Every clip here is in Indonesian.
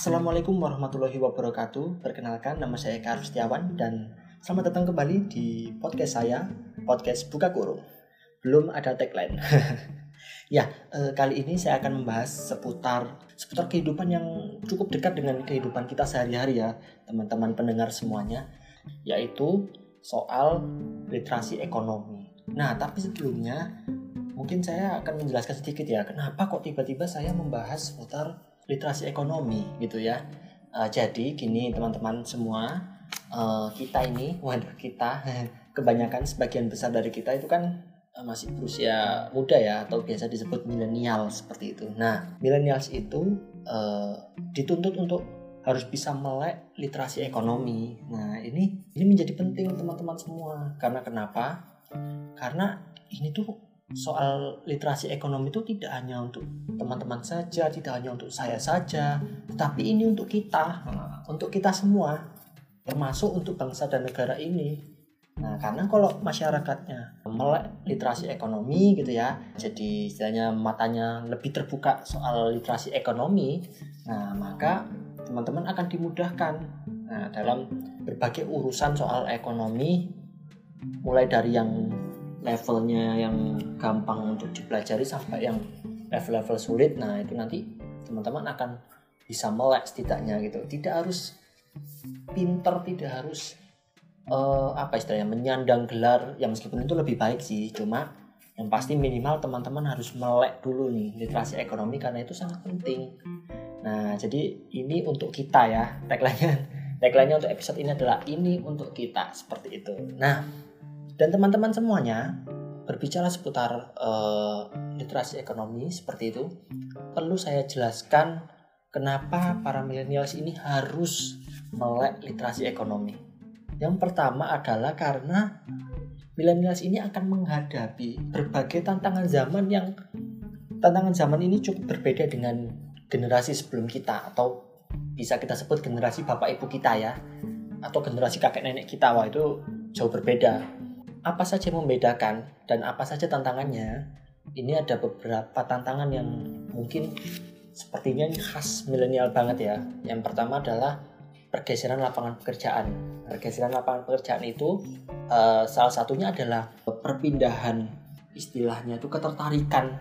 Assalamualaikum warahmatullahi wabarakatuh. Perkenalkan nama saya Eka Setiawan dan selamat datang kembali di podcast saya, podcast Buka Kurung. Belum ada tagline. ya, eh, kali ini saya akan membahas seputar seputar kehidupan yang cukup dekat dengan kehidupan kita sehari-hari ya, teman-teman pendengar semuanya, yaitu soal literasi ekonomi. Nah, tapi sebelumnya mungkin saya akan menjelaskan sedikit ya, kenapa kok tiba-tiba saya membahas seputar literasi ekonomi gitu ya. Uh, jadi gini teman-teman semua, uh, kita ini, waduh kita, kebanyakan sebagian besar dari kita itu kan uh, masih berusia muda ya atau biasa disebut milenial seperti itu. Nah, milenials itu uh, dituntut untuk harus bisa melek literasi ekonomi. Nah, ini ini menjadi penting teman-teman semua. Karena kenapa? Karena ini tuh soal literasi ekonomi itu tidak hanya untuk teman-teman saja, tidak hanya untuk saya saja, tapi ini untuk kita, untuk kita semua, termasuk untuk bangsa dan negara ini. Nah, karena kalau masyarakatnya melek literasi ekonomi gitu ya, jadi istilahnya matanya lebih terbuka soal literasi ekonomi, nah maka teman-teman akan dimudahkan nah, dalam berbagai urusan soal ekonomi, mulai dari yang levelnya yang gampang untuk dipelajari sampai yang level-level sulit nah itu nanti teman-teman akan bisa melek setidaknya gitu. Tidak harus pinter tidak harus uh, apa istilahnya menyandang gelar yang meskipun itu lebih baik sih cuma yang pasti minimal teman-teman harus melek dulu nih literasi ekonomi karena itu sangat penting. Nah jadi ini untuk kita ya tagline-nya. Tagline-nya untuk episode ini adalah ini untuk kita seperti itu. Nah dan teman-teman semuanya berbicara seputar uh, literasi ekonomi seperti itu, perlu saya jelaskan kenapa para milenials ini harus melek literasi ekonomi. Yang pertama adalah karena milenials ini akan menghadapi berbagai tantangan zaman yang tantangan zaman ini cukup berbeda dengan generasi sebelum kita atau bisa kita sebut generasi bapak ibu kita ya atau generasi kakek nenek kita wah itu jauh berbeda apa saja yang membedakan dan apa saja tantangannya? Ini ada beberapa tantangan yang mungkin sepertinya khas milenial banget ya. Yang pertama adalah pergeseran lapangan pekerjaan. Pergeseran lapangan pekerjaan itu uh, salah satunya adalah perpindahan istilahnya itu ketertarikan.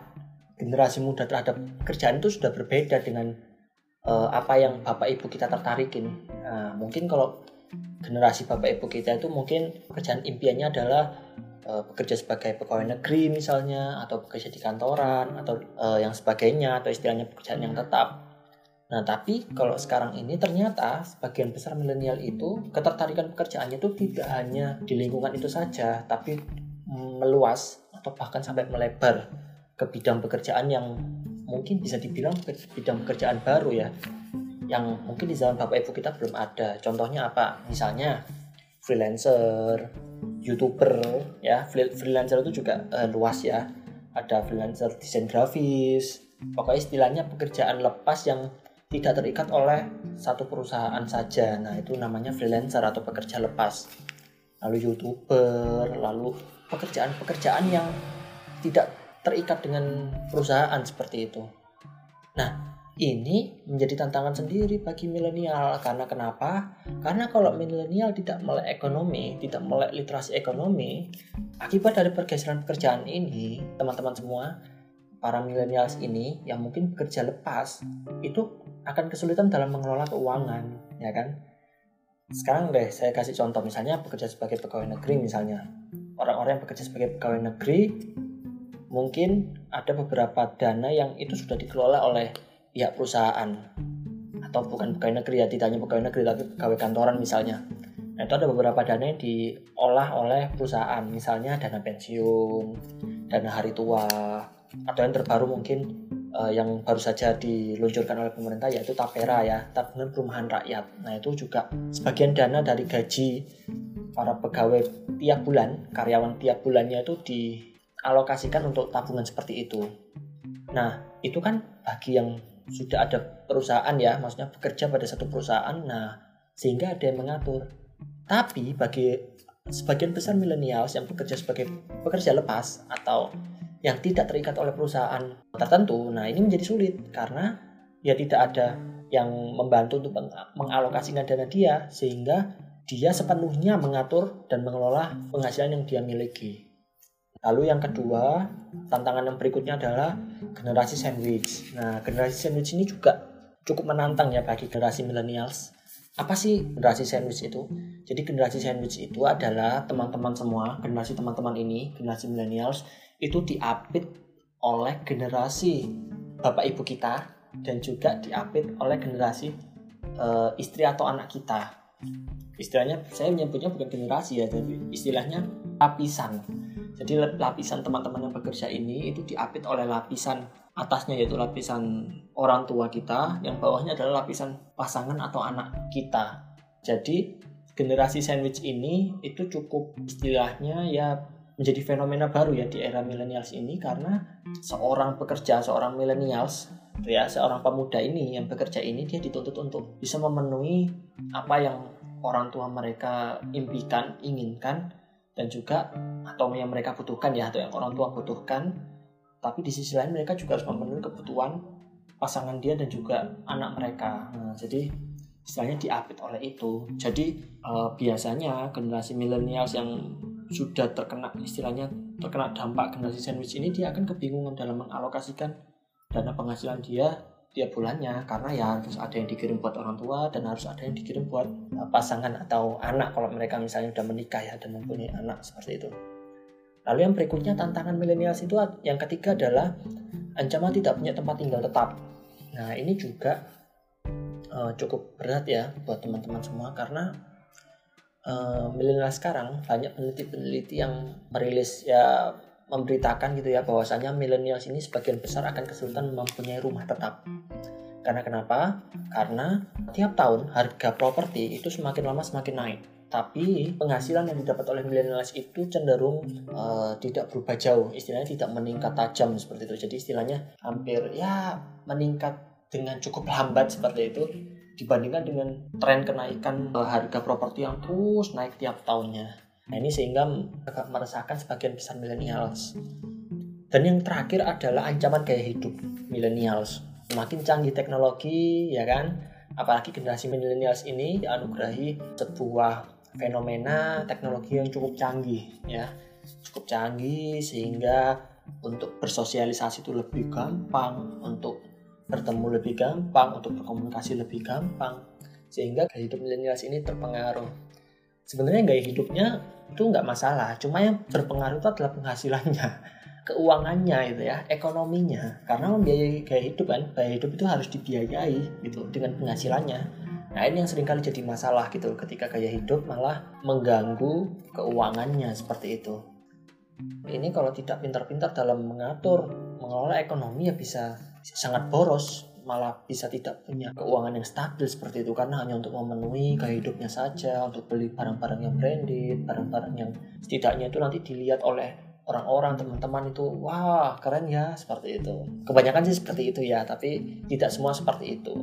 Generasi muda terhadap pekerjaan itu sudah berbeda dengan uh, apa yang bapak ibu kita tertarikin. Uh, mungkin kalau generasi bapak ibu kita itu mungkin pekerjaan impiannya adalah uh, bekerja sebagai pegawai negeri misalnya atau bekerja di kantoran atau uh, yang sebagainya atau istilahnya pekerjaan yang tetap. Nah, tapi kalau sekarang ini ternyata sebagian besar milenial itu ketertarikan pekerjaannya itu tidak hanya di lingkungan itu saja, tapi meluas atau bahkan sampai melebar ke bidang pekerjaan yang mungkin bisa dibilang bidang pekerjaan baru ya yang mungkin di zaman bapak ibu kita belum ada. Contohnya apa? Misalnya freelancer, youtuber, ya freelancer itu juga uh, luas ya. Ada freelancer desain grafis, pokoknya istilahnya pekerjaan lepas yang tidak terikat oleh satu perusahaan saja. Nah itu namanya freelancer atau pekerja lepas. Lalu youtuber, lalu pekerjaan-pekerjaan yang tidak terikat dengan perusahaan seperti itu. Nah, ini menjadi tantangan sendiri bagi milenial karena kenapa? Karena kalau milenial tidak melek ekonomi, tidak melek literasi ekonomi, akibat dari pergeseran pekerjaan ini, teman-teman semua, para milenials ini yang mungkin bekerja lepas itu akan kesulitan dalam mengelola keuangan, ya kan? Sekarang deh saya kasih contoh misalnya bekerja sebagai pegawai negeri misalnya. Orang-orang yang bekerja sebagai pegawai negeri mungkin ada beberapa dana yang itu sudah dikelola oleh pihak perusahaan. Atau bukan pegawai negeri ya tidak hanya pegawai negeri tapi pegawai kantoran misalnya. Nah itu ada beberapa dana yang diolah oleh perusahaan. Misalnya dana pensiun dana hari tua atau yang terbaru mungkin uh, yang baru saja diluncurkan oleh pemerintah yaitu tapera ya tabungan perumahan rakyat. Nah itu juga sebagian dana dari gaji para pegawai tiap bulan karyawan tiap bulannya itu dialokasikan untuk tabungan seperti itu. Nah itu kan bagi yang sudah ada perusahaan ya, maksudnya bekerja pada satu perusahaan, nah sehingga ada yang mengatur. Tapi bagi sebagian besar milenials yang bekerja sebagai pekerja lepas atau yang tidak terikat oleh perusahaan tertentu, nah ini menjadi sulit karena ya tidak ada yang membantu untuk mengalokasikan dana dia sehingga dia sepenuhnya mengatur dan mengelola penghasilan yang dia miliki. Lalu yang kedua, tantangan yang berikutnya adalah generasi sandwich. Nah, generasi sandwich ini juga cukup menantang ya bagi generasi millennials. Apa sih generasi sandwich itu? Jadi generasi sandwich itu adalah teman-teman semua, generasi teman-teman ini, generasi millennials itu diapit oleh generasi bapak ibu kita dan juga diapit oleh generasi uh, istri atau anak kita istilahnya saya menyebutnya bukan generasi ya tapi istilahnya lapisan jadi lapisan teman-teman yang bekerja ini itu diapit oleh lapisan atasnya yaitu lapisan orang tua kita. Yang bawahnya adalah lapisan pasangan atau anak kita. Jadi generasi sandwich ini itu cukup istilahnya ya menjadi fenomena baru ya di era millennials ini. Karena seorang pekerja seorang millennials ya seorang pemuda ini yang bekerja ini dia dituntut untuk bisa memenuhi apa yang orang tua mereka impikan, inginkan, dan juga atau yang mereka butuhkan ya atau yang orang tua butuhkan. Tapi di sisi lain mereka juga harus memenuhi kebutuhan pasangan dia dan juga anak mereka. Nah, jadi istilahnya diapit oleh itu. Jadi uh, biasanya generasi milenials yang sudah terkena istilahnya terkena dampak generasi sandwich ini dia akan kebingungan dalam mengalokasikan dana penghasilan dia tiap bulannya karena ya harus ada yang dikirim buat orang tua dan harus ada yang dikirim buat uh, pasangan atau anak kalau mereka misalnya sudah menikah ya dan mempunyai anak seperti itu. Lalu yang berikutnya tantangan milenial itu yang ketiga adalah ancaman tidak punya tempat tinggal tetap. Nah ini juga uh, cukup berat ya buat teman-teman semua karena uh, milenial sekarang banyak peneliti-peneliti yang merilis ya memberitakan gitu ya bahwasanya milenial ini sebagian besar akan kesulitan mempunyai rumah tetap. Karena kenapa? Karena tiap tahun harga properti itu semakin lama semakin naik. Tapi penghasilan yang didapat oleh millennials itu cenderung uh, tidak berubah jauh, istilahnya tidak meningkat tajam seperti itu. Jadi istilahnya hampir ya meningkat dengan cukup lambat seperti itu dibandingkan dengan tren kenaikan uh, harga properti yang terus naik tiap tahunnya. Nah ini sehingga meresahkan sebagian besar millennials. Dan yang terakhir adalah ancaman gaya hidup millennials. Semakin canggih teknologi, ya kan? Apalagi generasi millennials ini dianugerahi sebuah fenomena teknologi yang cukup canggih, ya. Cukup canggih sehingga untuk bersosialisasi itu lebih gampang, untuk bertemu lebih gampang, untuk berkomunikasi lebih gampang, sehingga gaya hidup millennials ini terpengaruh sebenarnya gaya hidupnya itu nggak masalah. Cuma yang berpengaruh itu adalah penghasilannya keuangannya itu ya ekonominya. Karena membiayai gaya hidup kan gaya hidup itu harus dibiayai gitu dengan penghasilannya. Nah ini yang sering kali jadi masalah gitu ketika gaya hidup malah mengganggu keuangannya seperti itu. Ini kalau tidak pintar-pintar dalam mengatur mengelola ekonomi ya bisa sangat boros malah bisa tidak punya keuangan yang stabil seperti itu. Karena hanya untuk memenuhi gaya hidupnya saja untuk beli barang-barang yang branded barang-barang yang setidaknya itu nanti dilihat oleh orang-orang teman-teman itu wah keren ya seperti itu. Kebanyakan sih seperti itu ya tapi tidak semua seperti itu.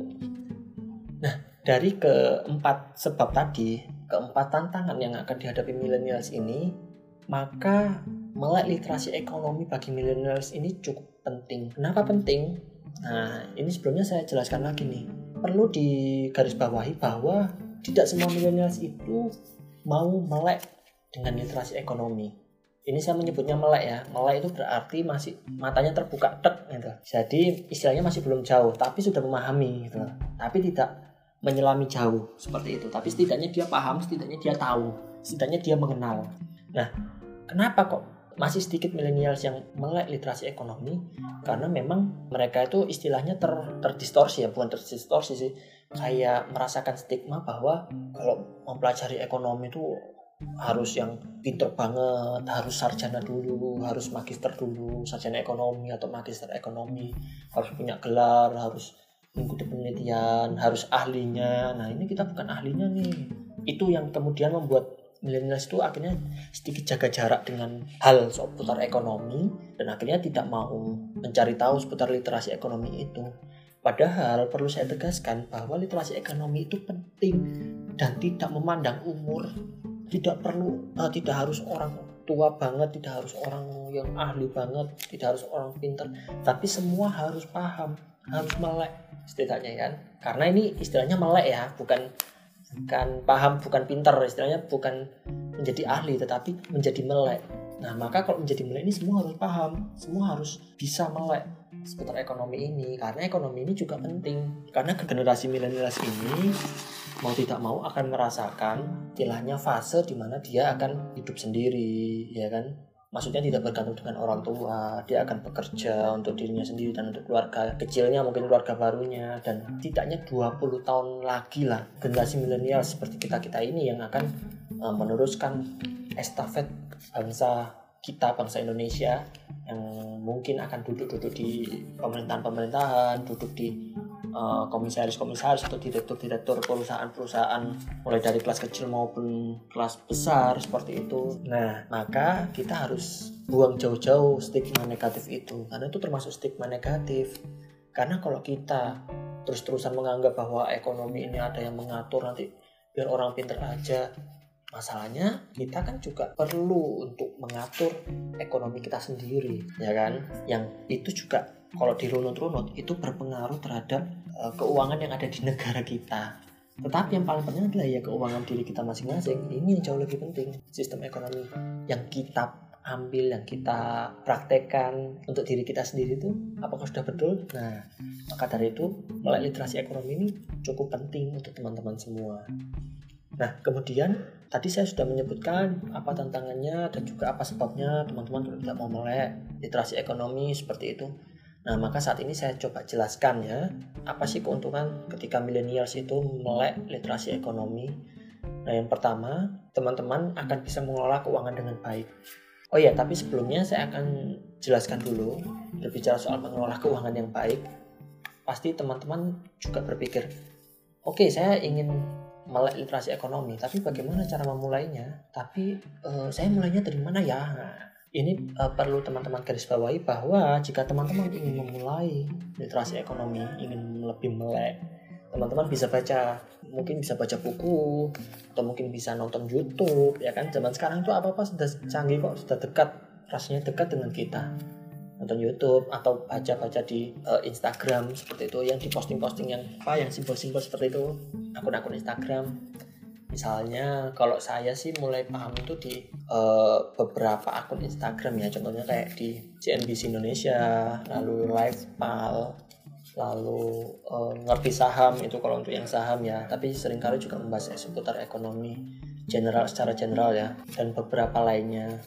Nah dari keempat sebab tadi keempat tantangan yang akan dihadapi millennials ini maka melek literasi ekonomi bagi millennials ini cukup penting. Kenapa penting Nah, ini sebelumnya saya jelaskan lagi nih. Perlu digarisbawahi bahwa tidak semua milenials itu mau melek dengan literasi ekonomi. Ini saya menyebutnya melek ya. Melek itu berarti masih matanya terbuka tek gitu. Jadi istilahnya masih belum jauh, tapi sudah memahami gitu. Tapi tidak menyelami jauh seperti itu. Tapi setidaknya dia paham, setidaknya dia tahu, setidaknya dia mengenal. Nah, kenapa kok masih sedikit milenials yang melek literasi ekonomi karena memang mereka itu istilahnya ter, terdistorsi ya bukan terdistorsi sih kayak merasakan stigma bahwa kalau mempelajari ekonomi itu harus yang pinter banget, harus sarjana dulu, harus magister dulu, sarjana ekonomi atau magister ekonomi, harus punya gelar, harus mengikuti penelitian, harus ahlinya. Nah ini kita bukan ahlinya nih. Itu yang kemudian membuat milenials itu akhirnya sedikit jaga jarak dengan hal seputar ekonomi dan akhirnya tidak mau mencari tahu seputar literasi ekonomi itu. Padahal perlu saya tegaskan bahwa literasi ekonomi itu penting dan tidak memandang umur. Tidak perlu, uh, tidak harus orang tua banget, tidak harus orang yang ahli banget, tidak harus orang pintar, tapi semua harus paham harus melek setidaknya kan karena ini istilahnya melek ya bukan bukan paham bukan pinter istilahnya bukan menjadi ahli tetapi menjadi melek. Nah maka kalau menjadi melek ini semua harus paham semua harus bisa melek seputar ekonomi ini karena ekonomi ini juga penting. Karena generasi milenial ini mau tidak mau akan merasakan istilahnya fase di mana dia akan hidup sendiri ya kan maksudnya tidak bergantung dengan orang tua. Dia akan bekerja untuk dirinya sendiri dan untuk keluarga kecilnya mungkin keluarga barunya. Dan tidaknya 20 tahun lagi lah generasi milenial seperti kita kita ini yang akan uh, meneruskan estafet bangsa kita bangsa Indonesia yang mungkin akan duduk-duduk di pemerintahan-pemerintahan duduk di Eh, komisaris-komisaris atau direktur-direktur perusahaan-perusahaan mulai dari kelas kecil maupun kelas besar seperti itu. Nah, maka kita harus buang jauh-jauh stigma negatif itu karena itu termasuk stigma negatif. Karena kalau kita terus-terusan menganggap bahwa ekonomi ini ada yang mengatur nanti biar orang pinter aja masalahnya kita kan juga perlu untuk mengatur ekonomi kita sendiri ya kan yang itu juga kalau dirunut-runut itu berpengaruh terhadap uh, keuangan yang ada di negara kita. Tetapi yang paling penting adalah ya keuangan diri kita masing-masing. Ini yang jauh lebih penting. Sistem ekonomi yang kita ambil, yang kita praktekkan untuk diri kita sendiri itu apakah sudah betul? Nah, maka dari itu melek literasi ekonomi ini cukup penting untuk teman-teman semua. Nah, kemudian tadi saya sudah menyebutkan apa tantangannya dan juga apa sebabnya teman-teman tidak mau melek literasi ekonomi seperti itu. Nah, maka saat ini saya coba jelaskan ya, apa sih keuntungan ketika millennials itu melek literasi ekonomi. Nah, yang pertama, teman-teman akan bisa mengelola keuangan dengan baik. Oh ya, tapi sebelumnya saya akan jelaskan dulu berbicara soal mengelola keuangan yang baik. Pasti teman-teman juga berpikir, oke okay, saya ingin melek literasi ekonomi, tapi bagaimana cara memulainya? Tapi uh, saya mulainya dari mana ya? Ini uh, perlu teman-teman garis bawahi bahwa jika teman-teman ingin memulai literasi ekonomi, ingin lebih melek, teman-teman bisa baca, mungkin bisa baca buku atau mungkin bisa nonton YouTube, ya kan? Zaman sekarang tuh apa-apa sudah canggih kok, sudah dekat, rasanya dekat dengan kita. Nonton YouTube atau baca-baca di uh, Instagram seperti itu yang diposting-posting yang apa yang simbol-simbol seperti itu, akun-akun Instagram. Misalnya kalau saya sih mulai paham itu di uh, beberapa akun Instagram ya. Contohnya kayak di CNBC Indonesia lalu Livepal lalu uh, ngerti saham itu kalau untuk yang saham ya. Tapi sering kali juga membahas seputar ekonomi general secara general ya dan beberapa lainnya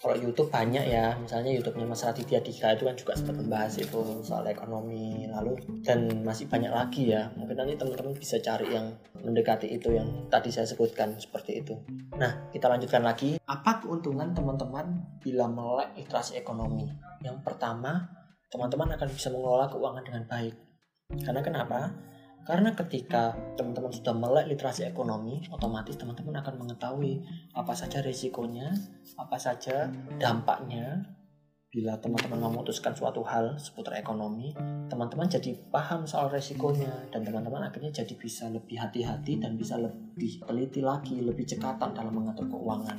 kalau YouTube banyak ya misalnya YouTube-nya Mas Raditya Dika itu kan juga sempat membahas itu soal ekonomi lalu dan masih banyak lagi ya. Mungkin nanti teman-teman bisa cari yang mendekati itu yang tadi saya sebutkan seperti itu. Nah kita lanjutkan lagi. Apa keuntungan teman-teman bila melek literasi ekonomi? Yang pertama teman-teman akan bisa mengelola keuangan dengan baik. Karena kenapa karena ketika teman-teman sudah melek literasi ekonomi, otomatis teman-teman akan mengetahui apa saja risikonya, apa saja dampaknya bila teman-teman memutuskan suatu hal seputar ekonomi, teman-teman jadi paham soal resikonya dan teman-teman akhirnya jadi bisa lebih hati-hati dan bisa lebih teliti lagi, lebih cekatan dalam mengatur keuangan.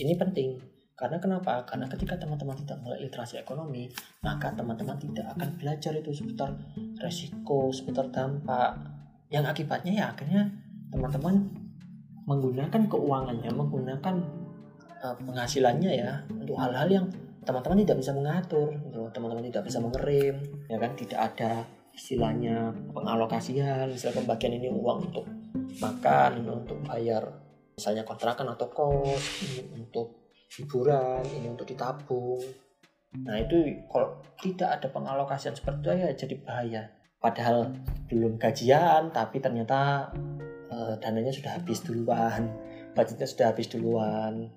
Ini penting karena kenapa? Karena ketika teman-teman tidak mulai literasi ekonomi, maka teman-teman tidak akan belajar itu seputar resiko, seputar dampak. Yang akibatnya ya akhirnya teman-teman menggunakan keuangannya, menggunakan uh, penghasilannya ya untuk hal-hal yang teman-teman tidak bisa mengatur, gitu. teman-teman tidak bisa mengerim, ya kan tidak ada istilahnya pengalokasian, misalnya pembagian ini uang untuk makan, untuk bayar misalnya kontrakan atau kos, untuk hiburan ini untuk ditabung. Nah itu kalau tidak ada pengalokasian seperti itu ya jadi bahaya. Padahal belum gajian tapi ternyata uh, dananya sudah habis duluan. Budgetnya sudah habis duluan.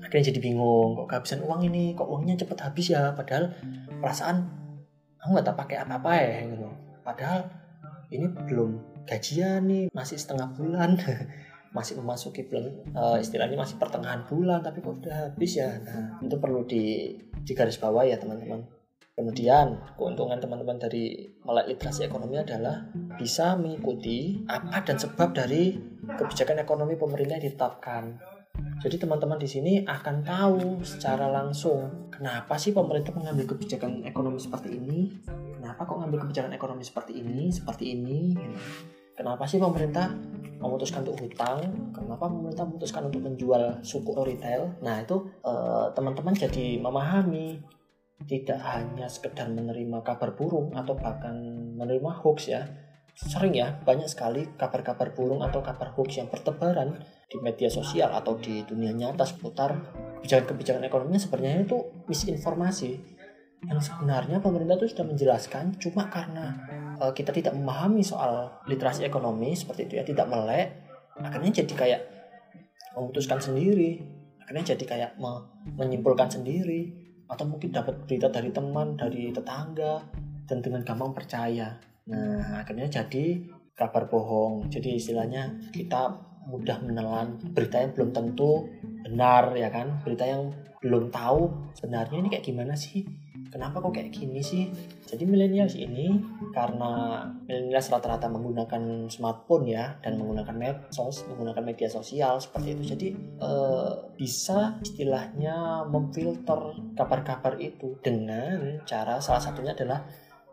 Akhirnya jadi bingung kok kehabisan uang ini? Kok uangnya cepet habis ya? Padahal perasaan aku nggak tak pakai apa-apa ya gitu. Padahal ini belum gajian nih masih setengah bulan masih memasuki bulan uh, istilahnya masih pertengahan bulan tapi kok udah habis ya nah itu perlu di di garis bawah ya teman-teman kemudian keuntungan teman-teman dari melek literasi ekonomi adalah bisa mengikuti apa dan sebab dari kebijakan ekonomi pemerintah yang ditetapkan Jadi teman-teman di sini akan tahu secara langsung kenapa sih pemerintah mengambil kebijakan ekonomi seperti ini, kenapa kok ngambil kebijakan ekonomi seperti ini, seperti ini. Gitu. Kenapa sih pemerintah memutuskan untuk hutang? Kenapa pemerintah memutuskan untuk menjual suku retail? Nah itu eh, teman-teman jadi memahami tidak hanya sekedar menerima kabar burung atau bahkan menerima hoax ya sering ya banyak sekali kabar-kabar burung atau kabar hoax yang bertebaran di media sosial atau di dunia nyata seputar kebijakan-kebijakan ekonominya sebenarnya itu misinformasi yang sebenarnya pemerintah itu sudah menjelaskan cuma karena uh, kita tidak memahami soal literasi ekonomi seperti itu ya tidak melek akhirnya jadi kayak memutuskan sendiri akhirnya jadi kayak me menyimpulkan sendiri atau mungkin dapat berita dari teman dari tetangga dan dengan gampang percaya. Nah akhirnya jadi kabar bohong. Jadi istilahnya kita mudah menelan berita yang belum tentu benar ya kan? Berita yang belum tahu sebenarnya ini kayak gimana sih kenapa kok kayak gini sih? Jadi milenials ini karena milenials rata-rata menggunakan smartphone ya dan menggunakan medsos menggunakan media sosial seperti itu. Jadi eh, bisa istilahnya memfilter kabar-kabar itu dengan cara salah satunya adalah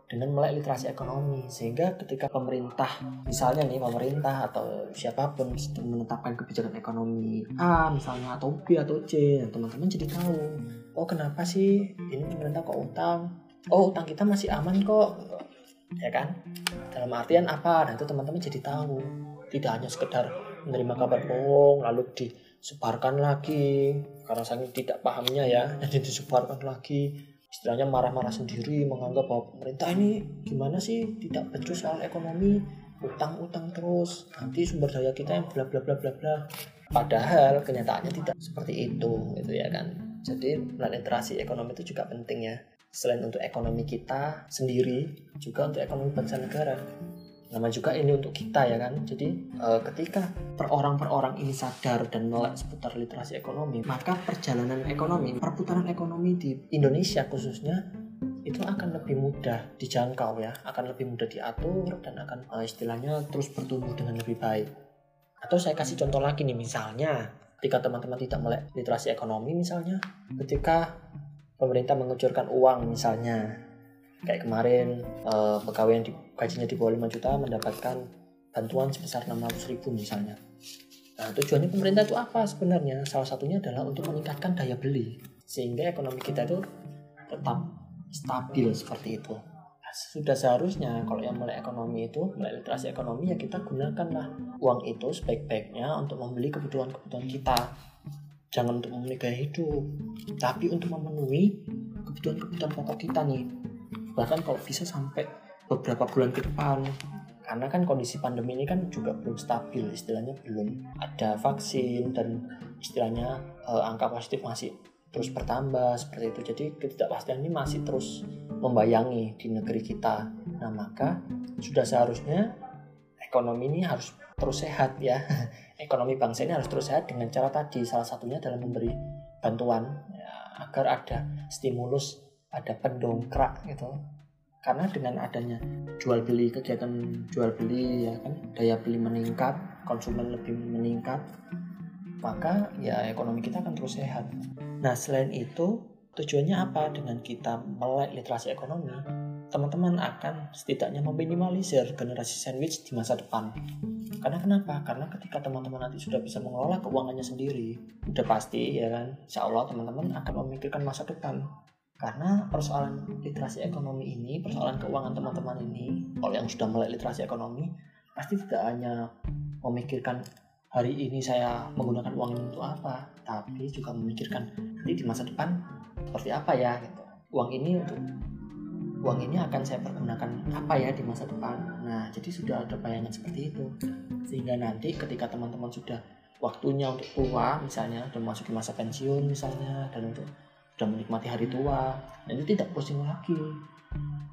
dengan melek literasi ekonomi. Sehingga ketika pemerintah misalnya nih pemerintah atau siapa pun menetapkan kebijakan ekonomi A misalnya atau B atau C teman-teman jadi tahu oh kenapa sih? Ini pemerintah kok utang? Oh utang kita masih aman kok. Ya kan? Dalam artian apa? Nah itu teman-teman jadi tahu. Tidak hanya sekedar menerima kabar bohong lalu disebarkan lagi. Karena saking tidak pahamnya ya jadi disebarkan lagi. Istilahnya marah-marah sendiri menganggap bahwa pemerintah ini gimana sih? Tidak becus soal ekonomi utang-utang terus. Nanti sumber daya kita yang bla bla bla bla bla. Padahal kenyataannya tidak seperti itu gitu ya kan jadi literasi ekonomi itu juga penting ya. Selain untuk ekonomi kita sendiri juga untuk ekonomi bangsa negara. Nama juga ini untuk kita ya kan. Jadi e, ketika per orang per orang ini sadar dan melek seputar literasi ekonomi maka perjalanan ekonomi perputaran ekonomi di Indonesia khususnya itu akan lebih mudah dijangkau ya. Akan lebih mudah diatur dan akan e, istilahnya terus bertumbuh dengan lebih baik. Atau saya kasih contoh lagi nih misalnya ketika teman-teman tidak melek literasi ekonomi misalnya ketika pemerintah mengucurkan uang misalnya kayak kemarin uh, pegawai yang di, gajinya di bawah 5 juta mendapatkan bantuan sebesar 600 ribu misalnya. Nah tujuannya pemerintah itu apa sebenarnya? Salah satunya adalah untuk meningkatkan daya beli sehingga ekonomi kita itu tetap stabil seperti itu sudah seharusnya kalau yang mulai ekonomi itu mulai literasi ekonomi ya kita gunakanlah uang itu sebaik-baiknya untuk membeli kebutuhan-kebutuhan kita. Jangan untuk memenuhi gaya hidup tapi untuk memenuhi kebutuhan-kebutuhan pokok kita nih. Bahkan kalau bisa sampai beberapa bulan ke depan. Karena kan kondisi pandemi ini kan juga belum stabil istilahnya belum ada vaksin dan istilahnya eh, angka positif masih terus bertambah seperti itu. Jadi ketidakpastian ini masih terus membayangi di negeri kita. Nah maka sudah seharusnya ekonomi ini harus terus sehat ya. Ekonomi bangsa ini harus terus sehat dengan cara tadi salah satunya adalah memberi bantuan ya, agar ada stimulus ada pendongkrak gitu. Karena dengan adanya jual beli kegiatan jual beli ya kan daya beli meningkat konsumen lebih meningkat maka ya ekonomi kita akan terus sehat. Nah selain itu tujuannya apa? Dengan kita melek literasi ekonomi teman-teman akan setidaknya meminimalisir generasi sandwich di masa depan. Karena kenapa? Karena ketika teman-teman nanti sudah bisa mengelola keuangannya sendiri, udah pasti ya kan, insya Allah teman-teman akan memikirkan masa depan. Karena persoalan literasi ekonomi ini persoalan keuangan teman-teman ini kalau yang sudah mulai literasi ekonomi pasti tidak hanya memikirkan hari ini saya menggunakan uang ini untuk apa tapi juga memikirkan nanti di masa depan seperti apa ya gitu. uang ini untuk uang ini akan saya pergunakan apa ya di masa depan. Nah jadi sudah ada bayangan seperti itu. Sehingga nanti ketika teman-teman sudah waktunya untuk tua misalnya dan masuk ke masa pensiun misalnya dan untuk sudah menikmati hari tua dan itu tidak pusing lagi.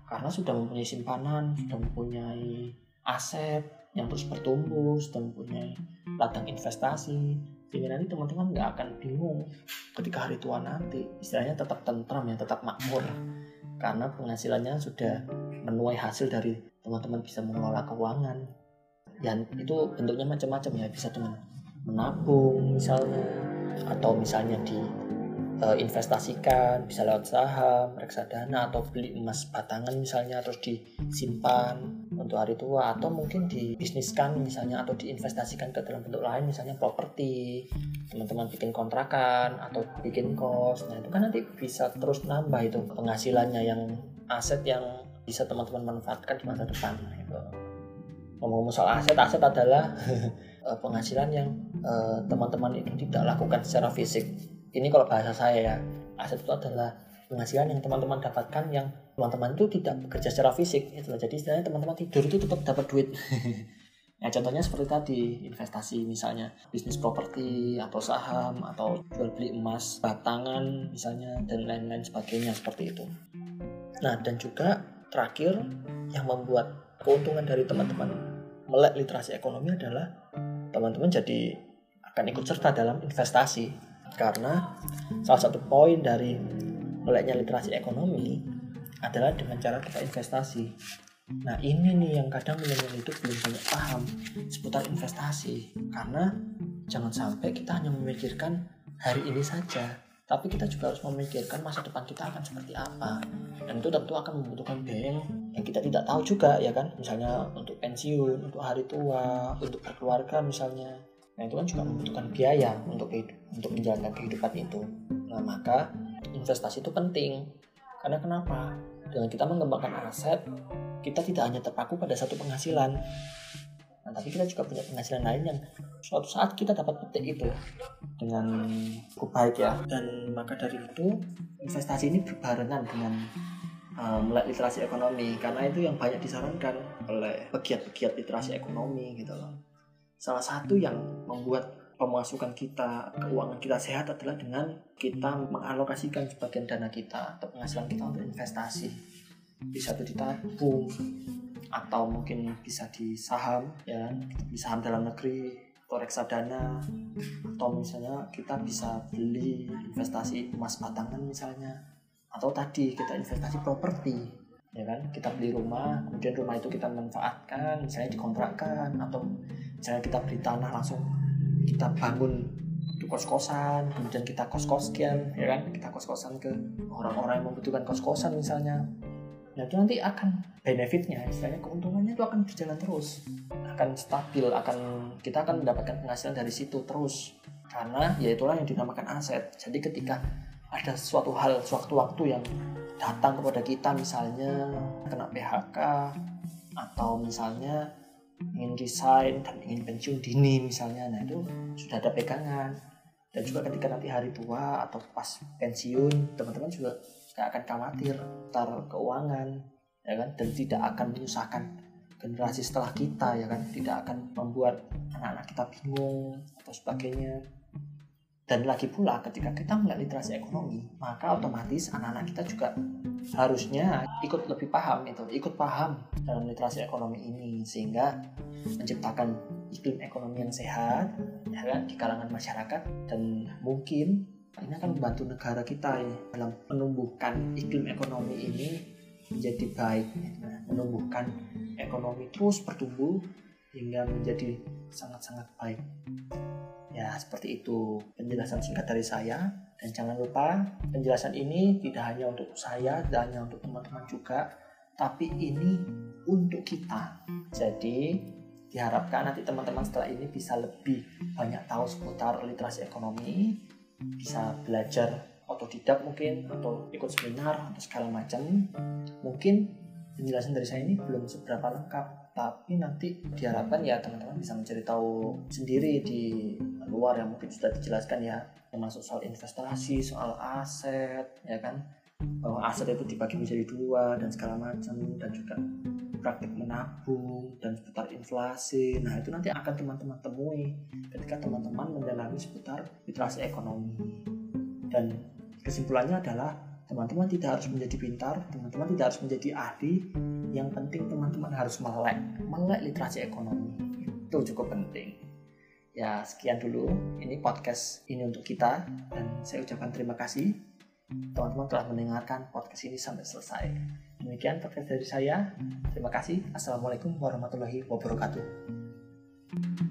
Karena sudah mempunyai simpanan sudah mempunyai aset yang terus bertumbuh sudah mempunyai ladang investasi sehingga nanti teman-teman nggak akan bingung ketika hari tua nanti istilahnya tetap tentram ya tetap makmur. Karena penghasilannya sudah menuai hasil dari teman-teman bisa mengelola keuangan. Dan itu bentuknya macam-macam ya bisa dengan menabung misalnya atau misalnya di uh, investasikan bisa lewat saham, reksadana atau beli emas batangan misalnya terus disimpan untuk hari tua atau mungkin dibisniskan misalnya atau diinvestasikan ke dalam bentuk lain misalnya properti teman-teman bikin kontrakan atau bikin kos. Nah itu kan nanti bisa terus nambah itu penghasilannya yang aset yang bisa teman-teman manfaatkan di masa depan. Gitu. ngomong-ngomong soal aset aset adalah eh, penghasilan yang eh, teman-teman itu tidak lakukan secara fisik ini kalau bahasa saya ya aset itu adalah penghasilan yang teman-teman dapatkan yang teman-teman itu tidak bekerja secara fisik itu jadi istilahnya teman-teman tidur itu tetap dapat duit. Ya contohnya seperti tadi investasi misalnya bisnis properti atau saham atau jual beli emas batangan misalnya dan lain-lain sebagainya seperti itu. Nah dan juga terakhir yang membuat keuntungan dari teman-teman melek literasi ekonomi adalah teman-teman jadi akan ikut serta dalam investasi karena salah satu poin dari meleknya literasi ekonomi adalah dengan cara kita investasi. Nah ini nih yang kadang milenial itu belum banyak paham seputar investasi. Karena jangan sampai kita hanya memikirkan hari ini saja tapi kita juga harus memikirkan masa depan kita akan seperti apa. Dan itu tentu akan membutuhkan biaya yang kita tidak tahu juga ya kan? Misalnya untuk pensiun untuk hari tua untuk berkeluarga misalnya Nah itu kan juga membutuhkan biaya untuk untuk menjalankan kehidupan itu. Nah maka investasi itu penting. Karena kenapa? Dengan kita mengembangkan aset, kita tidak hanya terpaku pada satu penghasilan. Nah, tapi kita juga punya penghasilan lain yang suatu saat kita dapat petik itu dengan cukup baik ya. Dan maka dari itu investasi ini berbarengan dengan um, literasi ekonomi karena itu yang banyak disarankan oleh pegiat-pegiat literasi ekonomi gitu loh salah satu yang membuat pemasukan kita, keuangan kita sehat adalah dengan kita mengalokasikan sebagian dana kita atau penghasilan kita untuk investasi. Bisa itu ditabung atau mungkin bisa di saham ya, di saham dalam negeri atau reksadana atau misalnya kita bisa beli investasi emas batangan misalnya. Atau tadi kita investasi properti ya kan? Kita beli rumah kemudian rumah itu kita manfaatkan misalnya dikontrakkan atau misalnya kita beli tanah langsung kita bangun kos-kosan kemudian kita kos-kos sekian ya kan? Kita kos-kosan ke orang-orang yang membutuhkan kos-kosan misalnya. Nah itu nanti akan benefitnya istilahnya keuntungannya itu akan berjalan terus. Akan stabil akan kita akan mendapatkan penghasilan dari situ terus. Karena ya itulah yang dinamakan aset. Jadi ketika ada suatu hal suatu waktu yang datang kepada kita misalnya kena PHK atau misalnya ingin resign dan ingin pensiun dini misalnya. Nah itu sudah ada pegangan. Dan juga ketika nanti hari tua atau pas pensiun teman-teman juga tidak akan khawatir tar keuangan ya kan? Dan tidak akan menyusahkan generasi setelah kita ya kan? Tidak akan membuat anak-anak kita bingung atau sebagainya dan lagi pula ketika kita melihat literasi ekonomi, maka otomatis anak-anak kita juga harusnya ikut lebih paham itu, ikut paham dalam literasi ekonomi ini sehingga menciptakan iklim ekonomi yang sehat ya kan, di kalangan masyarakat dan mungkin ini akan membantu negara kita ya, dalam menumbuhkan iklim ekonomi ini menjadi baik, nah, menumbuhkan ekonomi terus bertumbuh hingga menjadi sangat-sangat baik. Ya, seperti itu penjelasan singkat dari saya. Dan jangan lupa, penjelasan ini tidak hanya untuk saya, tidak hanya untuk teman-teman juga, tapi ini untuk kita. Jadi, diharapkan nanti teman-teman setelah ini bisa lebih banyak tahu seputar literasi ekonomi, bisa belajar otodidak mungkin, atau ikut seminar, atau segala macam. Mungkin penjelasan dari saya ini belum seberapa lengkap, tapi nanti diharapkan ya teman-teman bisa mencari tahu sendiri di luar yang mungkin sudah dijelaskan ya. Termasuk soal investasi soal aset ya kan? Bahwa aset itu dibagi menjadi dua dan segala macam dan juga praktik menabung dan seputar inflasi. Nah itu nanti akan teman-teman temui ketika teman-teman mendalami seputar literasi ekonomi. Dan kesimpulannya adalah teman-teman tidak harus menjadi pintar teman-teman tidak harus menjadi ahli. Yang penting teman-teman harus melek melek literasi ekonomi. Itu cukup penting. Ya sekian dulu. Ini podcast ini untuk kita dan saya ucapkan terima kasih. Teman-teman telah mendengarkan podcast ini sampai selesai. Demikian podcast dari saya. Terima kasih. Assalamualaikum warahmatullahi wabarakatuh